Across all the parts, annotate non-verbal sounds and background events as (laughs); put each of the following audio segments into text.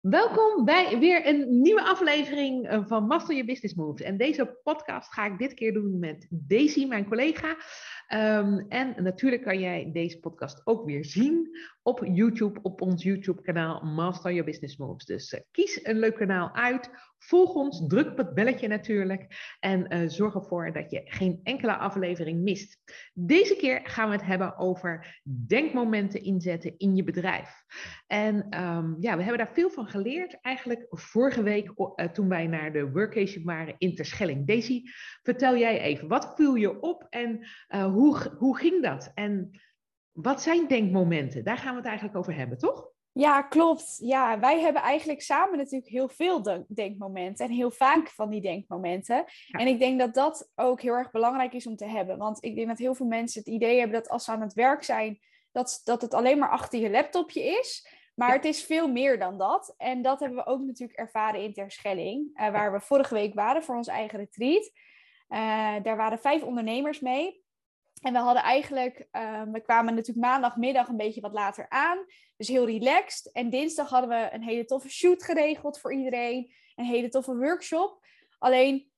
Welkom bij weer een nieuwe aflevering eh, van Master Your Business Moves. En deze podcast ga ik dit keer doen met Daisy, mijn collega. Um, en natuurlijk kan jij deze podcast ook weer zien op YouTube, op ons YouTube-kanaal Master Your Business Moves. Dus uh, kies een leuk kanaal uit, volg ons, druk op het belletje natuurlijk en uh, zorg ervoor dat je geen enkele aflevering mist. Deze keer gaan we het hebben over denkmomenten inzetten in je bedrijf. En um, ja, we hebben daar veel van geleerd eigenlijk vorige week uh, toen wij naar de workation waren in Terschelling. Daisy, vertel jij even, wat viel je op en hoe, hoe ging dat? En wat zijn denkmomenten? Daar gaan we het eigenlijk over hebben, toch? Ja, klopt. Ja, wij hebben eigenlijk samen natuurlijk heel veel denkmomenten en heel vaak van die denkmomenten. Ja. En ik denk dat dat ook heel erg belangrijk is om te hebben. Want ik denk dat heel veel mensen het idee hebben dat als ze aan het werk zijn, dat, dat het alleen maar achter je laptopje is. Maar ja. het is veel meer dan dat. En dat hebben we ook natuurlijk ervaren in Terschelling, uh, waar we vorige week waren voor ons eigen retreat. Uh, daar waren vijf ondernemers mee. En we hadden eigenlijk, uh, we kwamen natuurlijk maandagmiddag een beetje wat later aan. Dus heel relaxed. En dinsdag hadden we een hele toffe shoot geregeld voor iedereen. Een hele toffe workshop. Alleen,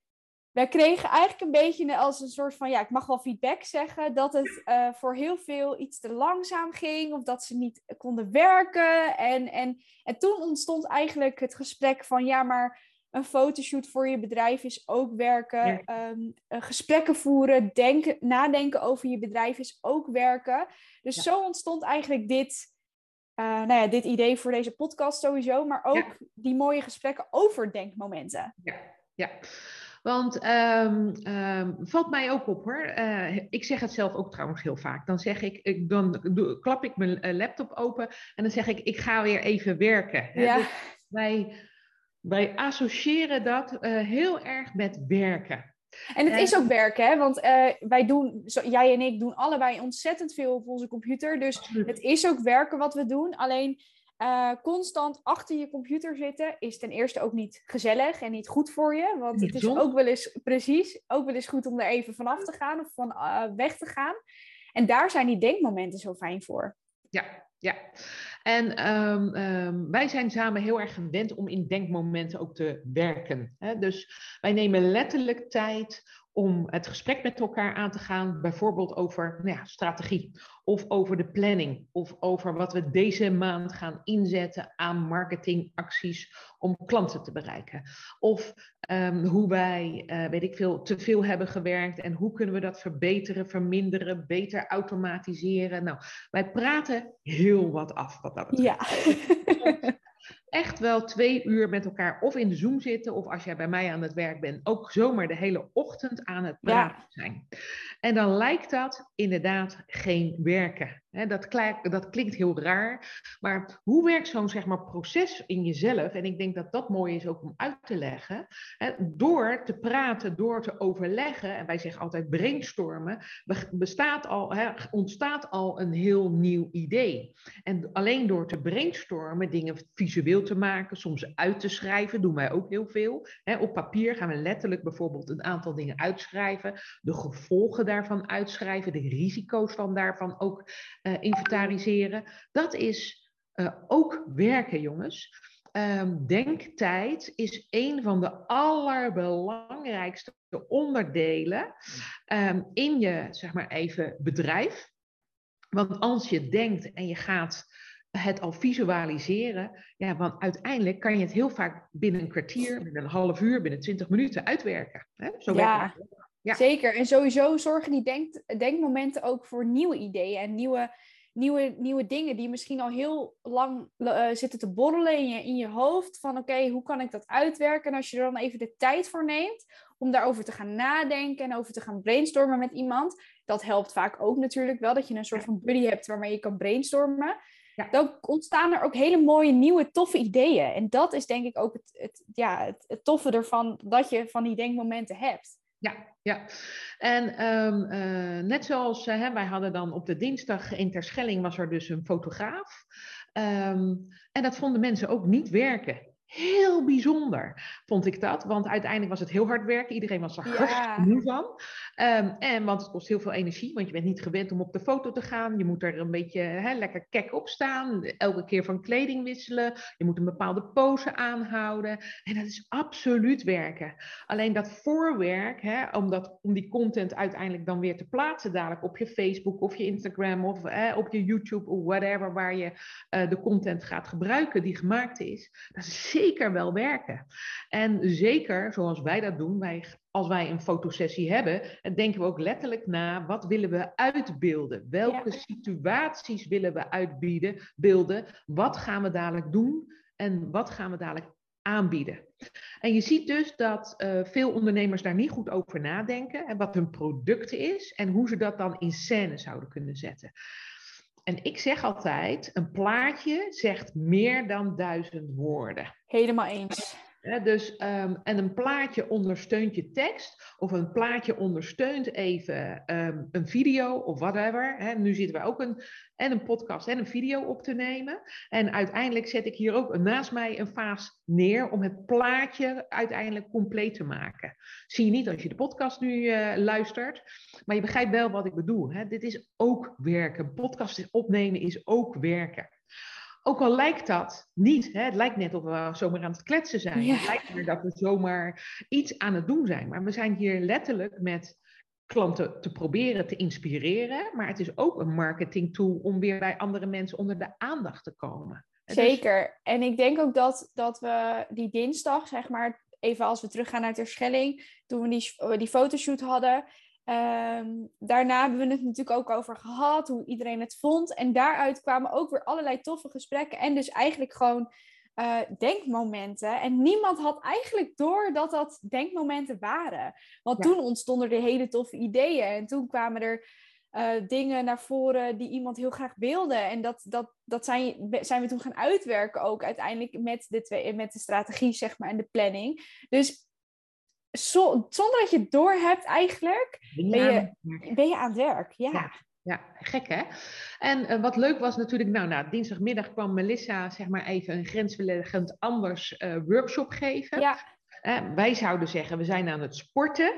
wij kregen eigenlijk een beetje als een soort van, ja, ik mag wel feedback zeggen, dat het uh, voor heel veel iets te langzaam ging. Of dat ze niet konden werken. En, en, en toen ontstond eigenlijk het gesprek van, ja, maar een fotoshoot voor je bedrijf is ook werken. Ja. Um, gesprekken voeren, denken, nadenken over je bedrijf is ook werken. Dus ja. zo ontstond eigenlijk dit, uh, nou ja, dit idee voor deze podcast sowieso. Maar ook die mooie gesprekken over denkmomenten. Ja, ja. Want um, um, valt mij ook op hoor. Uh, ik zeg het zelf ook trouwens heel vaak. Dan zeg ik, ik dan klap ik mijn laptop open en dan zeg ik, ik ga weer even werken. Ja. Dus wij wij associëren dat uh, heel erg met werken. En het is ook werken, hè? want uh, wij doen, zo, jij en ik doen allebei ontzettend veel op onze computer. Dus Absoluut. het is ook werken wat we doen. Alleen uh, constant achter je computer zitten is ten eerste ook niet gezellig en niet goed voor je. Want niet het is ook wel eens, precies, ook wel eens goed om er even vanaf te gaan of van weg te gaan. En daar zijn die denkmomenten zo fijn voor. Ja, ja. En um, um, wij zijn samen heel erg gewend om in denkmomenten ook te werken. Hè? Dus wij nemen letterlijk tijd om het gesprek met elkaar aan te gaan, bijvoorbeeld over nou ja, strategie of over de planning of over wat we deze maand gaan inzetten aan marketingacties om klanten te bereiken. Of um, hoe wij, uh, weet ik veel, te veel hebben gewerkt en hoe kunnen we dat verbeteren, verminderen, beter automatiseren. Nou, wij praten heel wat af wat dat betreft. Ja. (laughs) echt wel twee uur met elkaar of in de Zoom zitten, of als jij bij mij aan het werk bent, ook zomaar de hele ochtend aan het praten ja. zijn. En dan lijkt dat inderdaad geen werken. Dat, dat, klinkt heel raar, maar hoe werkt zo'n zeg maar, proces in jezelf? En ik denk dat dat mooi is ook om uit te leggen. Door te praten, door te overleggen, en wij zeggen altijd brainstormen, bestaat al, ontstaat al een heel nieuw idee. En alleen door te brainstormen, dingen visueel te maken, soms uit te schrijven, doen wij ook heel veel. op papier gaan we letterlijk bijvoorbeeld een aantal dingen uitschrijven, de gevolgen daarvan uitschrijven, de risico's van daarvan ook uh, inventariseren. Dat is uh, ook werken, jongens. Um, denktijd is een van de allerbelangrijkste onderdelen um, in je, zeg maar even, bedrijf. Want als je denkt en je gaat het al visualiseren, ja, want uiteindelijk kan je het heel vaak binnen een kwartier, binnen een half uur, binnen twintig minuten uitwerken. Hè? Zo ja. Ja. Zeker. En sowieso zorgen die denk, denkmomenten ook voor nieuwe ideeën en nieuwe, nieuwe, nieuwe dingen die misschien al heel lang uh, zitten te borrelen in je, in je hoofd. Van oké, okay, hoe kan ik dat uitwerken? En als je er dan even de tijd voor neemt om daarover te gaan nadenken en over te gaan brainstormen met iemand. Dat helpt vaak ook natuurlijk wel, dat je een soort van buddy hebt waarmee je kan brainstormen. Ja. Dan ontstaan er ook hele mooie, nieuwe, toffe ideeën. En dat is denk ik ook het, het, ja, het, het toffe ervan, dat je van die denkmomenten hebt. Ja, ja. En um, uh, net zoals uh, hè, wij hadden dan op de dinsdag in Terschelling was er dus een fotograaf. Um, en dat vonden mensen ook niet werken. Heel bijzonder, vond ik dat. Want uiteindelijk was het heel hard werken. Iedereen was er ja. moe van. Um, en, want het kost heel veel energie, want je bent niet gewend om op de foto te gaan. Je moet er een beetje hè, lekker kek op staan. Elke keer van kleding wisselen. Je moet een bepaalde pose aanhouden. En dat is absoluut werken. Alleen dat voorwerk, hè, om, dat, om die content uiteindelijk dan weer te plaatsen, dadelijk op je Facebook of je Instagram of hè, op je YouTube of whatever, waar je uh, de content gaat gebruiken die gemaakt is. Dat is zeker wel werken. En zeker, zoals wij dat doen, wij, als wij een fotosessie hebben, denken we ook letterlijk na, wat willen we uitbeelden? Welke situaties willen we uitbieden, beelden? Wat gaan we dadelijk doen en wat gaan we dadelijk aanbieden? En je ziet dus dat uh, veel ondernemers daar niet goed over nadenken en wat hun product is en hoe ze dat dan in scène zouden kunnen zetten. En ik zeg altijd, een plaatje zegt meer dan duizend woorden. Helemaal eens dus, um, en een plaatje ondersteunt je tekst, of een plaatje ondersteunt even um, een video of whatever. Nu zitten wij ook een, en een podcast en een video op te nemen. En uiteindelijk zet ik hier ook naast mij een vaas neer om het plaatje uiteindelijk compleet te maken. Zie je niet als je de podcast nu uh, luistert, maar je begrijpt wel wat ik bedoel. Dit is ook werken. Podcast opnemen is ook werken. Ook al lijkt dat niet, hè, het lijkt net of we zomaar aan het kletsen zijn. Het lijkt me dat we zomaar iets aan het doen zijn. Maar we zijn hier letterlijk met klanten te proberen te inspireren. Maar het is ook een marketing tool om weer bij andere mensen onder de aandacht te komen. Dus Zeker. En ik denk ook dat, dat we die dinsdag, zeg maar, even als we teruggaan naar Terschelling, toen we die, die fotoshoot hadden, Um, daarna hebben we het natuurlijk ook over gehad, hoe iedereen het vond. En daaruit kwamen ook weer allerlei toffe gesprekken. En dus eigenlijk gewoon uh, denkmomenten. En niemand had eigenlijk door dat dat denkmomenten waren. Want toen ontstonden er hele toffe ideeën. En toen kwamen er uh, dingen naar voren die iemand heel graag wilde. En dat, dat, dat zijn, zijn we toen gaan uitwerken ook uiteindelijk met de, twee, met de strategie zeg maar, en de planning. Dus zonder dat je het door hebt eigenlijk, ben je, ben je aan het werk. Ja. ja. gek hè? En uh, wat leuk was natuurlijk, nou, nou, dinsdagmiddag kwam Melissa zeg maar even een grensverleggend anders uh, workshop geven. Ja. Uh, wij zouden zeggen, we zijn aan het sporten.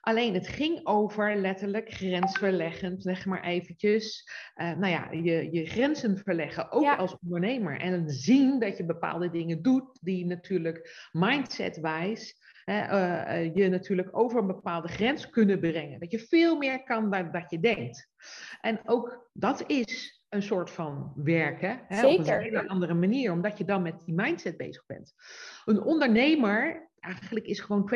Alleen het ging over letterlijk grensverleggend, zeg maar eventjes. nou ja, je, je grenzen verleggen, ook als ondernemer. En zien dat je bepaalde dingen doet die natuurlijk mindset-wijs uh, je natuurlijk over een bepaalde grens kunnen brengen. Dat je veel meer kan dan dat je denkt. En ook dat is een soort van werken. Hè, Zeker. Op een hele andere manier, omdat je dan met die mindset bezig bent. Een ondernemer eigenlijk is gewoon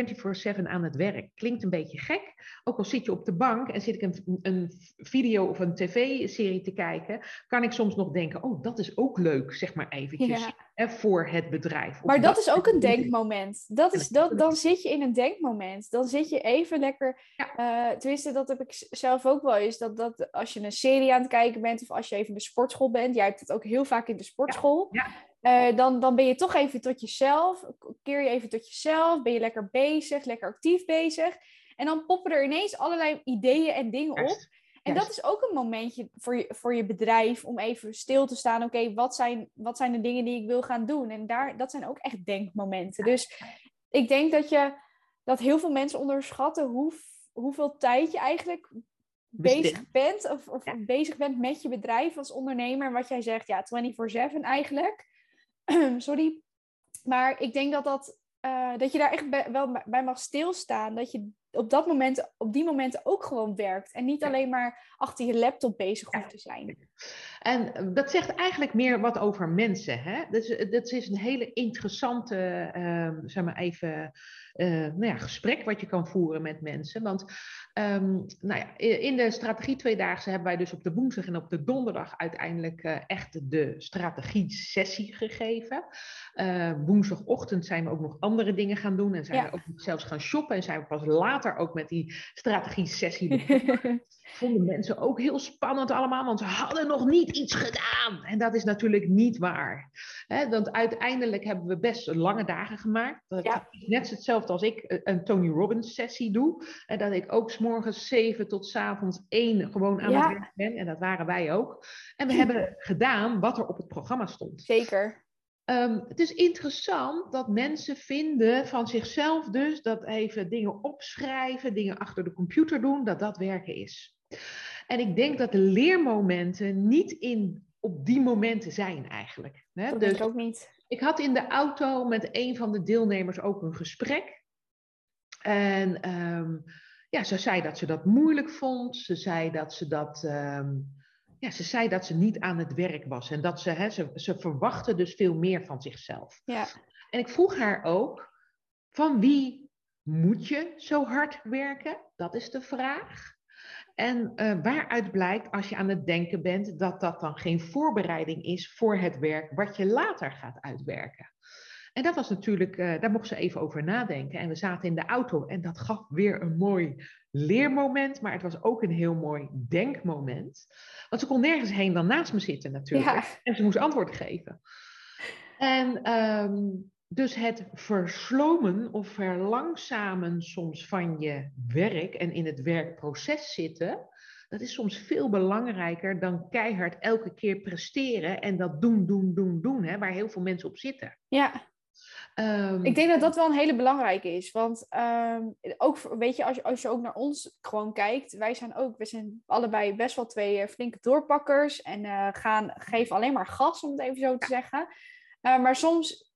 24/7 aan het werk. Klinkt een beetje gek. Ook al zit je op de bank en zit ik een, een video of een tv-serie te kijken, kan ik soms nog denken: oh, dat is ook leuk, zeg maar eventjes, hè, voor het bedrijf. Maar dat, is ook een denkmoment. Dat is, dat, dan zit je in een denkmoment. Dan zit je even lekker. Ja. Uh, tenminste, dat heb ik zelf ook wel eens. Dat, dat als je een serie aan het kijken bent of als je even in de sportschool bent, jij hebt het ook heel vaak in de sportschool. Ja. Uh, dan, dan ben je toch even tot jezelf, keer je even tot jezelf, ben je lekker bezig, lekker actief bezig. En dan poppen er ineens allerlei ideeën en dingen op. En dat is ook een momentje voor je, voor je bedrijf om even stil te staan. Oké, wat, zijn, wat zijn de dingen die ik wil gaan doen? En daar, dat zijn ook echt denkmomenten. Dus ik denk dat, je, dat heel veel mensen onderschatten hoe, hoeveel tijd je eigenlijk bezig bent. Of, of bezig bent met je bedrijf als ondernemer. Wat jij zegt, ja, 24-7 eigenlijk. (clears throat) Sorry. Maar ik denk dat, dat, uh, dat je daar echt wel bij mag stilstaan. Dat je op, dat moment, op die momenten ook gewoon werkt. En niet alleen maar achter je laptop bezig hoeft te zijn. En eh, dat zegt eigenlijk meer wat over mensen. Hè? Dat, is, dat is een hele interessante, uh, zeg maar even, uh, nou ja, gesprek wat je kan voeren met mensen. Want um, nou ja, in de strategie tweedaagse hebben wij dus op de woensdag en op de donderdag uiteindelijk uh, echt de strategie-sessie gegeven. Uh, woensdagochtend zijn we ook nog andere dingen gaan doen en zijn we ook zelfs gaan shoppen en zijn we pas later ook met die strategie-sessie (laughs) Vonden mensen ook heel spannend allemaal, want ze hadden nog niet iets gedaan. En dat is natuurlijk niet waar. He, want uiteindelijk hebben we best lange dagen gemaakt. Dat ja. net hetzelfde als ik een Tony Robbins sessie doe. En dat ik ook s morgens 7 tot s avonds 1 gewoon aan het werk ben. En dat waren wij ook. En we (laughs) hebben gedaan wat er op het programma stond. Zeker. Ehm, het is interessant dat mensen vinden van zichzelf dus dat even dingen opschrijven, dingen achter de computer doen, dat dat werken is. En ik denk dat de leermomenten niet in, op die momenten zijn eigenlijk. Hè? Dat dus, ook niet. Ik had in de auto met een van de deelnemers ook een gesprek. En ehm, ja, ze zei dat ze dat moeilijk vond. Ze zei dat ze dat. Ehm, ja, ze zei dat ze niet aan het werk was. En dat ze, hè, ze, ze verwachtte dus veel meer van zichzelf. Ja. En ik vroeg haar ook: van wie moet je zo hard werken? Dat is de vraag. En uh, waaruit blijkt, als je aan het denken bent, dat dat dan geen voorbereiding is voor het werk wat je later gaat uitwerken. En dat was natuurlijk, uh, daar mocht ze even over nadenken. En we zaten in de auto en dat gaf weer een mooi leermoment, maar het was ook een heel mooi denkmoment. Want ze kon nergens heen dan naast me zitten natuurlijk. En ze moest antwoord geven. En um, dus het verslomen of verlangzamen soms van je werk en in het werkproces zitten, dat is soms veel belangrijker dan keihard elke keer presteren en dat doen, doen, doen, doen, hè, waar heel veel mensen op zitten. Ja. Um, ik denk dat dat wel een hele belangrijke is. Want um, ook, weet je als, je, als je ook naar ons gewoon kijkt, wij zijn ook, we zijn allebei best wel twee eh, flinke doorpakkers en uh, gaan, geven alleen maar gas, om het even zo te zeggen. Uh, maar soms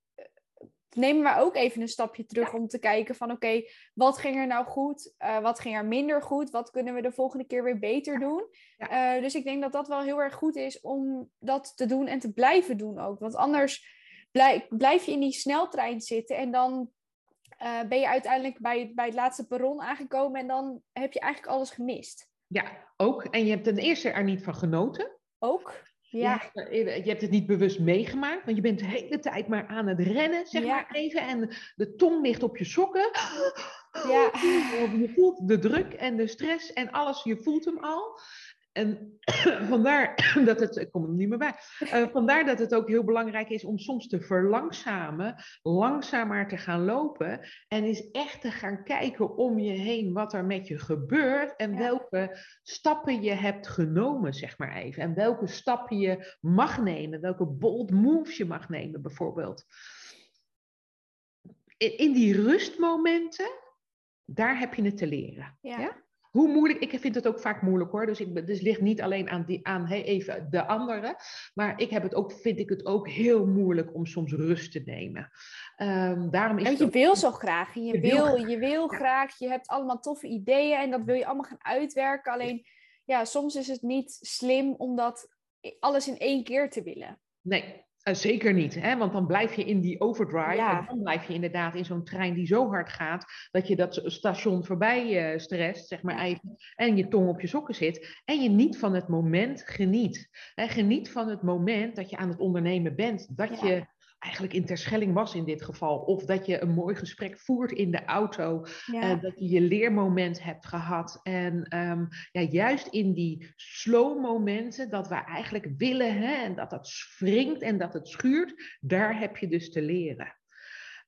nemen we ook even een stapje terug om te kijken van oké, wat ging er nou goed? Uh, wat ging er minder goed? Wat kunnen we de volgende keer weer beter doen? Uh, dus ik denk dat dat wel heel erg goed is om dat te doen en te blijven doen ook. Want anders blijf, blijf je in die sneltrein zitten en dan uh, ben je uiteindelijk bij, bij het laatste perron aangekomen en dan heb je eigenlijk alles gemist. Ja, ook. En je hebt ten eerste er niet van genoten. Ook. Ja. Je hebt het niet bewust meegemaakt, want je bent de hele tijd maar aan het rennen, zeg maar even. En de tong ligt op je sokken. Ja. Je voelt de druk en de stress en alles, je voelt hem al. En (coughs) vandaar (coughs) dat het, ik kom er niet meer bij, uh, vandaar dat het ook heel belangrijk is om soms te verlangzamen, langzamer te gaan lopen en eens echt te gaan kijken om je heen wat er met je gebeurt en welke stappen je hebt genomen, zeg maar even. En welke stappen je mag nemen, welke bold moves je mag nemen bijvoorbeeld. In, in die rustmomenten, daar heb je het te leren. ja? Hoe moeilijk, ik vind het ook vaak moeilijk hoor. Dus, ik, dus ligt niet alleen aan, die, aan hey, even de anderen. Maar ik heb het ook, vind ik het ook heel moeilijk om soms rust te nemen. Um, daarom is en je wil zo graag. Je, je wil, je wil graag. Je hebt allemaal toffe ideeën en dat wil je allemaal gaan uitwerken. Alleen ja, soms is het niet slim om dat alles in één keer te willen. Nee, uh, zeker niet, hè? want dan blijf je in die overdrive. Ja. En dan blijf je inderdaad in zo'n trein die zo hard gaat dat je dat station voorbij uh, stresst, zeg maar even, en je tong op je sokken zit. En je niet van het moment geniet. Hè? Geniet van het moment dat je aan het ondernemen bent. Dat je eigenlijk in Terschelling was in dit geval. Of dat je een mooi gesprek voert in de auto. Uh, dat je je leermoment hebt gehad. En um, ja, juist in die slow momenten dat we eigenlijk willen hè, en dat dat springt en dat het schuurt, daar heb je dus te leren.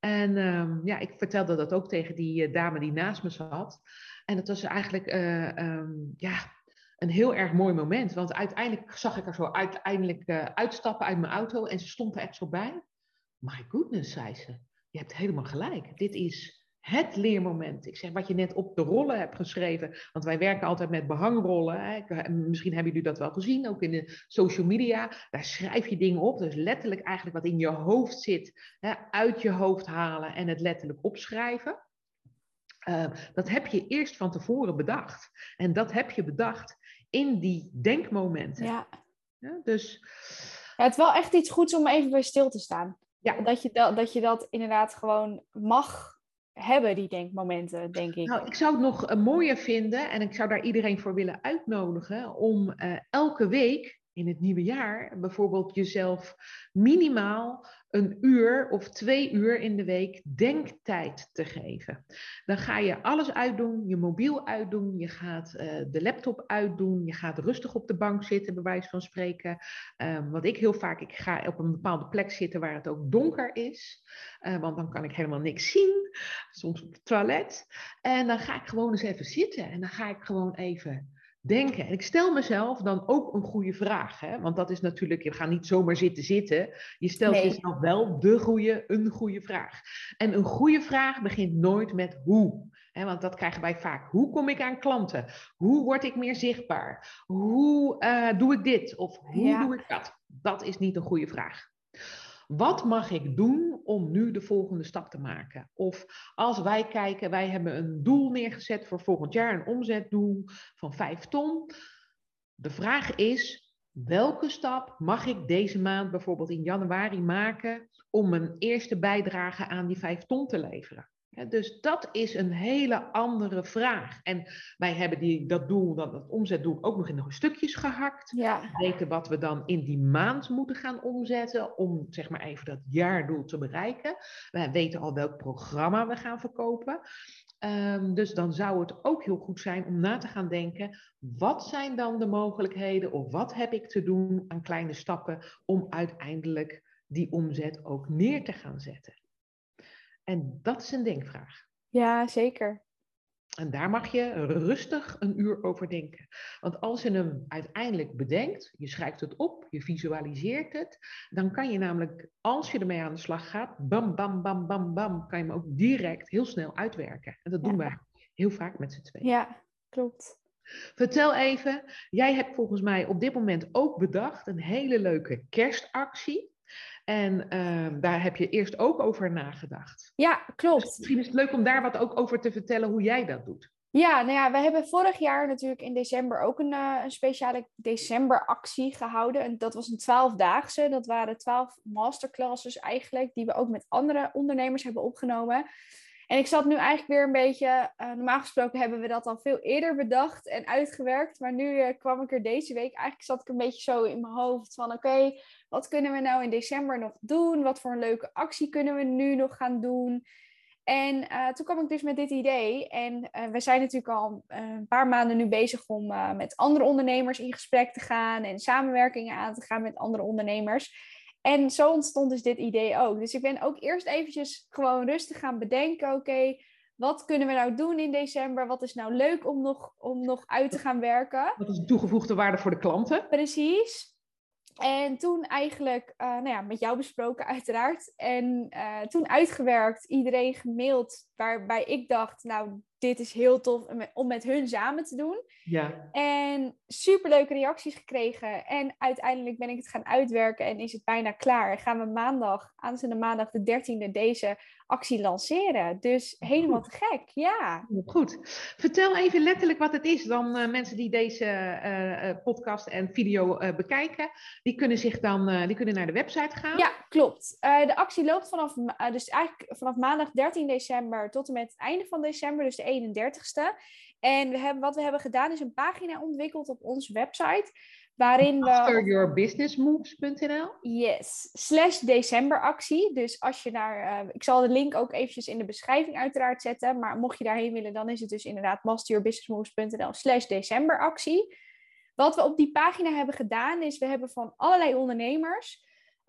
En um, ja, ik vertelde dat ook tegen die uh, dame die naast me zat. En dat was eigenlijk uh, um, ja, een heel erg mooi moment. Want uiteindelijk zag ik er zo uiteindelijk uh, uitstappen uit mijn auto en ze stond er echt zo bij. My goodness, zei ze. Je hebt helemaal gelijk. Dit is het leermoment. Ik zeg wat je net op de rollen hebt geschreven. Want wij werken altijd met behangrollen. Hè. Misschien hebben jullie dat wel gezien, ook in de social media. Daar schrijf je dingen op. Dus letterlijk eigenlijk wat in je hoofd zit, hè, uit je hoofd halen en het letterlijk opschrijven. Uh, dat heb je eerst van tevoren bedacht. En dat heb je bedacht in die denkmomenten. Ja. ja dus. Ja, het is wel echt iets goeds om even bij stil te staan. Ja. Dat, je dat, dat je dat inderdaad gewoon mag hebben, die denkmomenten, denk ik. Nou, ik zou het nog uh, mooier vinden en ik zou daar iedereen voor willen uitnodigen om uh, elke week in het nieuwe jaar bijvoorbeeld jezelf minimaal een uur of twee uur in de week denktijd te geven. Dan ga je alles uitdoen, je mobiel uitdoen, je gaat uh, de laptop uitdoen, je gaat rustig op de bank zitten, bij wijze van spreken. Um, wat ik heel vaak, ik ga op een bepaalde plek zitten waar het ook donker is, uh, want dan kan ik helemaal niks zien, soms op het toilet. En dan ga ik gewoon eens even zitten en dan ga ik gewoon even denken. En ik stel mezelf dan ook een goede vraag. Hè? Want dat is natuurlijk, je gaat niet zomaar zitten zitten. Je stelt jezelf wel de goede, een goede vraag. En een goede vraag begint nooit met hoe. Hè? Want dat krijgen wij vaak. Hoe kom ik aan klanten? Hoe word ik meer zichtbaar? Hoe uh, doe ik dit? Of hoe doe ik dat? Dat is niet een goede vraag. Wat mag ik doen om nu de volgende stap te maken? Of als wij kijken, wij hebben een doel neergezet voor volgend jaar, een omzetdoel van 5 ton. De vraag is, welke stap mag ik deze maand bijvoorbeeld in januari maken om mijn eerste bijdrage aan die 5 ton te leveren? Dus dat is een hele andere vraag. En wij hebben die, dat doel, dat, dat omzetdoel, ook nog in nog stukjes gehakt. Ja. We weten wat we dan in die maand moeten gaan omzetten om zeg maar even dat jaardoel te bereiken. We weten al welk programma we gaan verkopen. Ehm, dus dan zou het ook heel goed zijn om na te gaan denken, wat zijn dan de mogelijkheden of wat heb ik te doen aan kleine stappen om uiteindelijk die omzet ook neer te gaan zetten. En dat is een denkvraag. Ja, zeker. En daar mag je rustig een uur over denken. Want als je hem uiteindelijk bedenkt, je schrijft het op, je visualiseert het, dan kan je namelijk, als je ermee aan de slag gaat, bam, bam, bam, bam, bam, kan je hem ook direct heel snel uitwerken. En dat doen wij heel vaak met z'n tweeën. Ja, klopt. Vertel even, jij hebt volgens mij op dit moment ook bedacht een hele leuke kerstactie. En ehm, daar heb je eerst ook over nagedacht. Ja, klopt. Dus misschien is het leuk om daar wat ook over te vertellen hoe jij dat doet. Ja, nou ja, we hebben vorig jaar natuurlijk in december ook een, uh, een speciale decemberactie gehouden. En dat was een twaalfdaagse. Dat waren twaalf masterclasses eigenlijk, die we ook met andere ondernemers hebben opgenomen. En ik zat nu eigenlijk weer een beetje, uh, normaal gesproken hebben we dat al veel eerder bedacht en uitgewerkt. Maar nu uh, kwam ik er deze week, eigenlijk zat ik een beetje zo in mijn hoofd van oké, wat kunnen we nou in december nog doen? Wat voor een leuke actie kunnen we nu nog gaan doen? En uh, toen kwam ik dus met dit idee. En we zijn natuurlijk al een paar maanden nu bezig om met andere ondernemers in gesprek te gaan en samenwerkingen aan te gaan met andere ondernemers. En zo ontstond dus dit idee ook. Dus ik ben ook eerst eventjes gewoon rustig gaan bedenken. Oké, wat kunnen we nou doen in december? Wat is nou leuk om nog, om nog uit te gaan werken? Wat is de toegevoegde waarde voor de klanten? Precies. En toen eigenlijk, uh, nou ja, met jou besproken uiteraard. En uh, toen uitgewerkt, iedereen gemaild, waarbij ik dacht, nou, dit is heel tof om met hun samen te doen. Ja. En superleuke reacties gekregen. En uiteindelijk ben ik het gaan uitwerken en is het bijna klaar. Gaan we maandag, aanstaande maandag de 13e, deze actie lanceren. Dus helemaal te gek, ja. Goed. Vertel even letterlijk wat het is. Dan uh, mensen die deze uh, podcast en video bekijken, die kunnen zich dan die kunnen naar de website gaan. Ja, klopt. de actie loopt vanaf, dus eigenlijk vanaf maandag 13 december tot en met het einde van december, dus de 31ste. En we hebben, wat we hebben gedaan is een pagina ontwikkeld op onze website. Waarin we. Afteryourbusinessmoves.nl? Yes. Slash decemberactie. Dus als je naar. Uh, ik zal de link ook eventjes in de beschrijving uiteraard zetten. Maar mocht je daarheen willen, dan is het dus inderdaad masteryourbusinessmoves.nl slash decemberactie. Wat we op die pagina hebben gedaan, is we hebben van allerlei ondernemers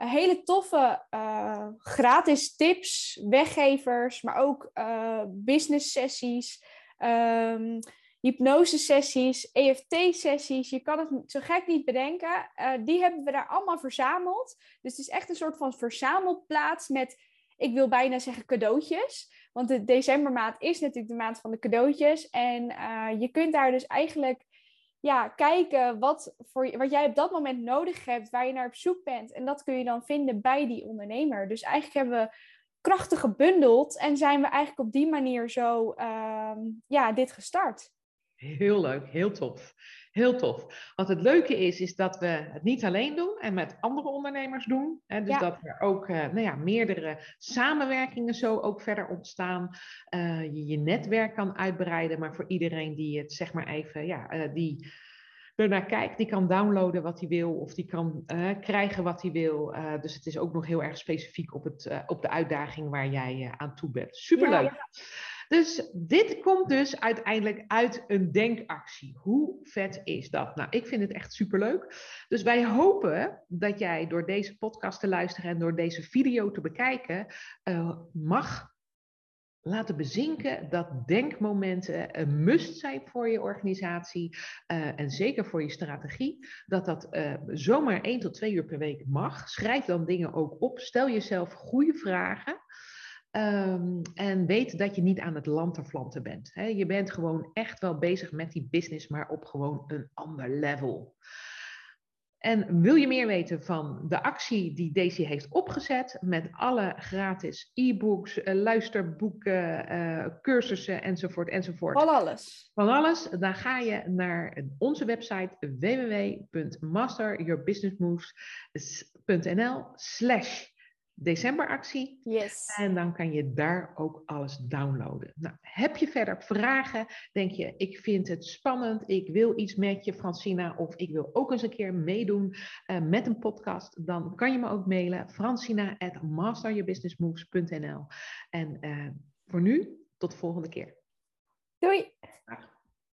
hele toffe uh, gratis tips, weggevers, maar ook uh, business sessies, um, hypnose sessies, EFT sessies. Je kan het zo gek niet bedenken. Uh, die hebben we daar allemaal verzameld. Dus het is echt een soort van verzamelplaats met, ik wil bijna zeggen cadeautjes. Want de decembermaand is natuurlijk de maand van de cadeautjes. En je kunt daar dus eigenlijk ja, kijken wat, voor, wat jij op dat moment nodig hebt, waar je naar op zoek bent. En dat kun je dan vinden bij die ondernemer. Dus eigenlijk hebben we krachten gebundeld en zijn we eigenlijk op die manier zo uh, ja, dit gestart. Heel leuk, heel tof. Heel tof. Wat het leuke is, is dat we het niet alleen doen en met andere ondernemers doen. Hè, dus dat er ook uh, nou ja, meerdere samenwerkingen zo ook verder ontstaan. Uh, je je netwerk kan uitbreiden, maar voor iedereen die het zeg maar even, ja, uh, die ernaar kijkt, die kan downloaden wat hij wil of die kan krijgen wat hij wil. dus het is ook nog heel erg specifiek op, het, op de uitdaging waar jij aan toe bent. Superleuk. Ja, dus dit komt dus uiteindelijk uit een denkactie. Hoe vet is dat? Nou, ik vind het echt superleuk. Dus wij hopen dat jij door deze podcast te luisteren en door deze video te bekijken, uh, mag laten bezinken dat denkmomenten een must zijn voor je organisatie uh, en zeker voor je strategie. Dat dat uh, zomaar één tot twee uur per week mag. Schrijf dan dingen ook op. Stel jezelf goede vragen. Um, en weet dat je niet aan het lanterflanten bent. Hè. Je bent gewoon echt wel bezig met die business, maar op gewoon een ander level. En wil je meer weten van de actie die Daisy heeft opgezet met alle gratis e-books, uh, luisterboeken, uh, cursussen enzovoort enzovoort. Van alles. Van alles. Dan ga je naar onze website www.masteryourbusinessmoves.nl slash decemberactie. Yes. En dan kan je daar ook alles downloaden. Nou, heb je verder vragen? Denk je, ik vind het spannend, ik wil iets met je, Francina, of ik wil ook eens een keer meedoen uh, met een podcast, dan kan je me ook mailen, francina at masteryourbusinessmoves.nl. En uh, voor nu, tot de volgende keer. Doei! Dag.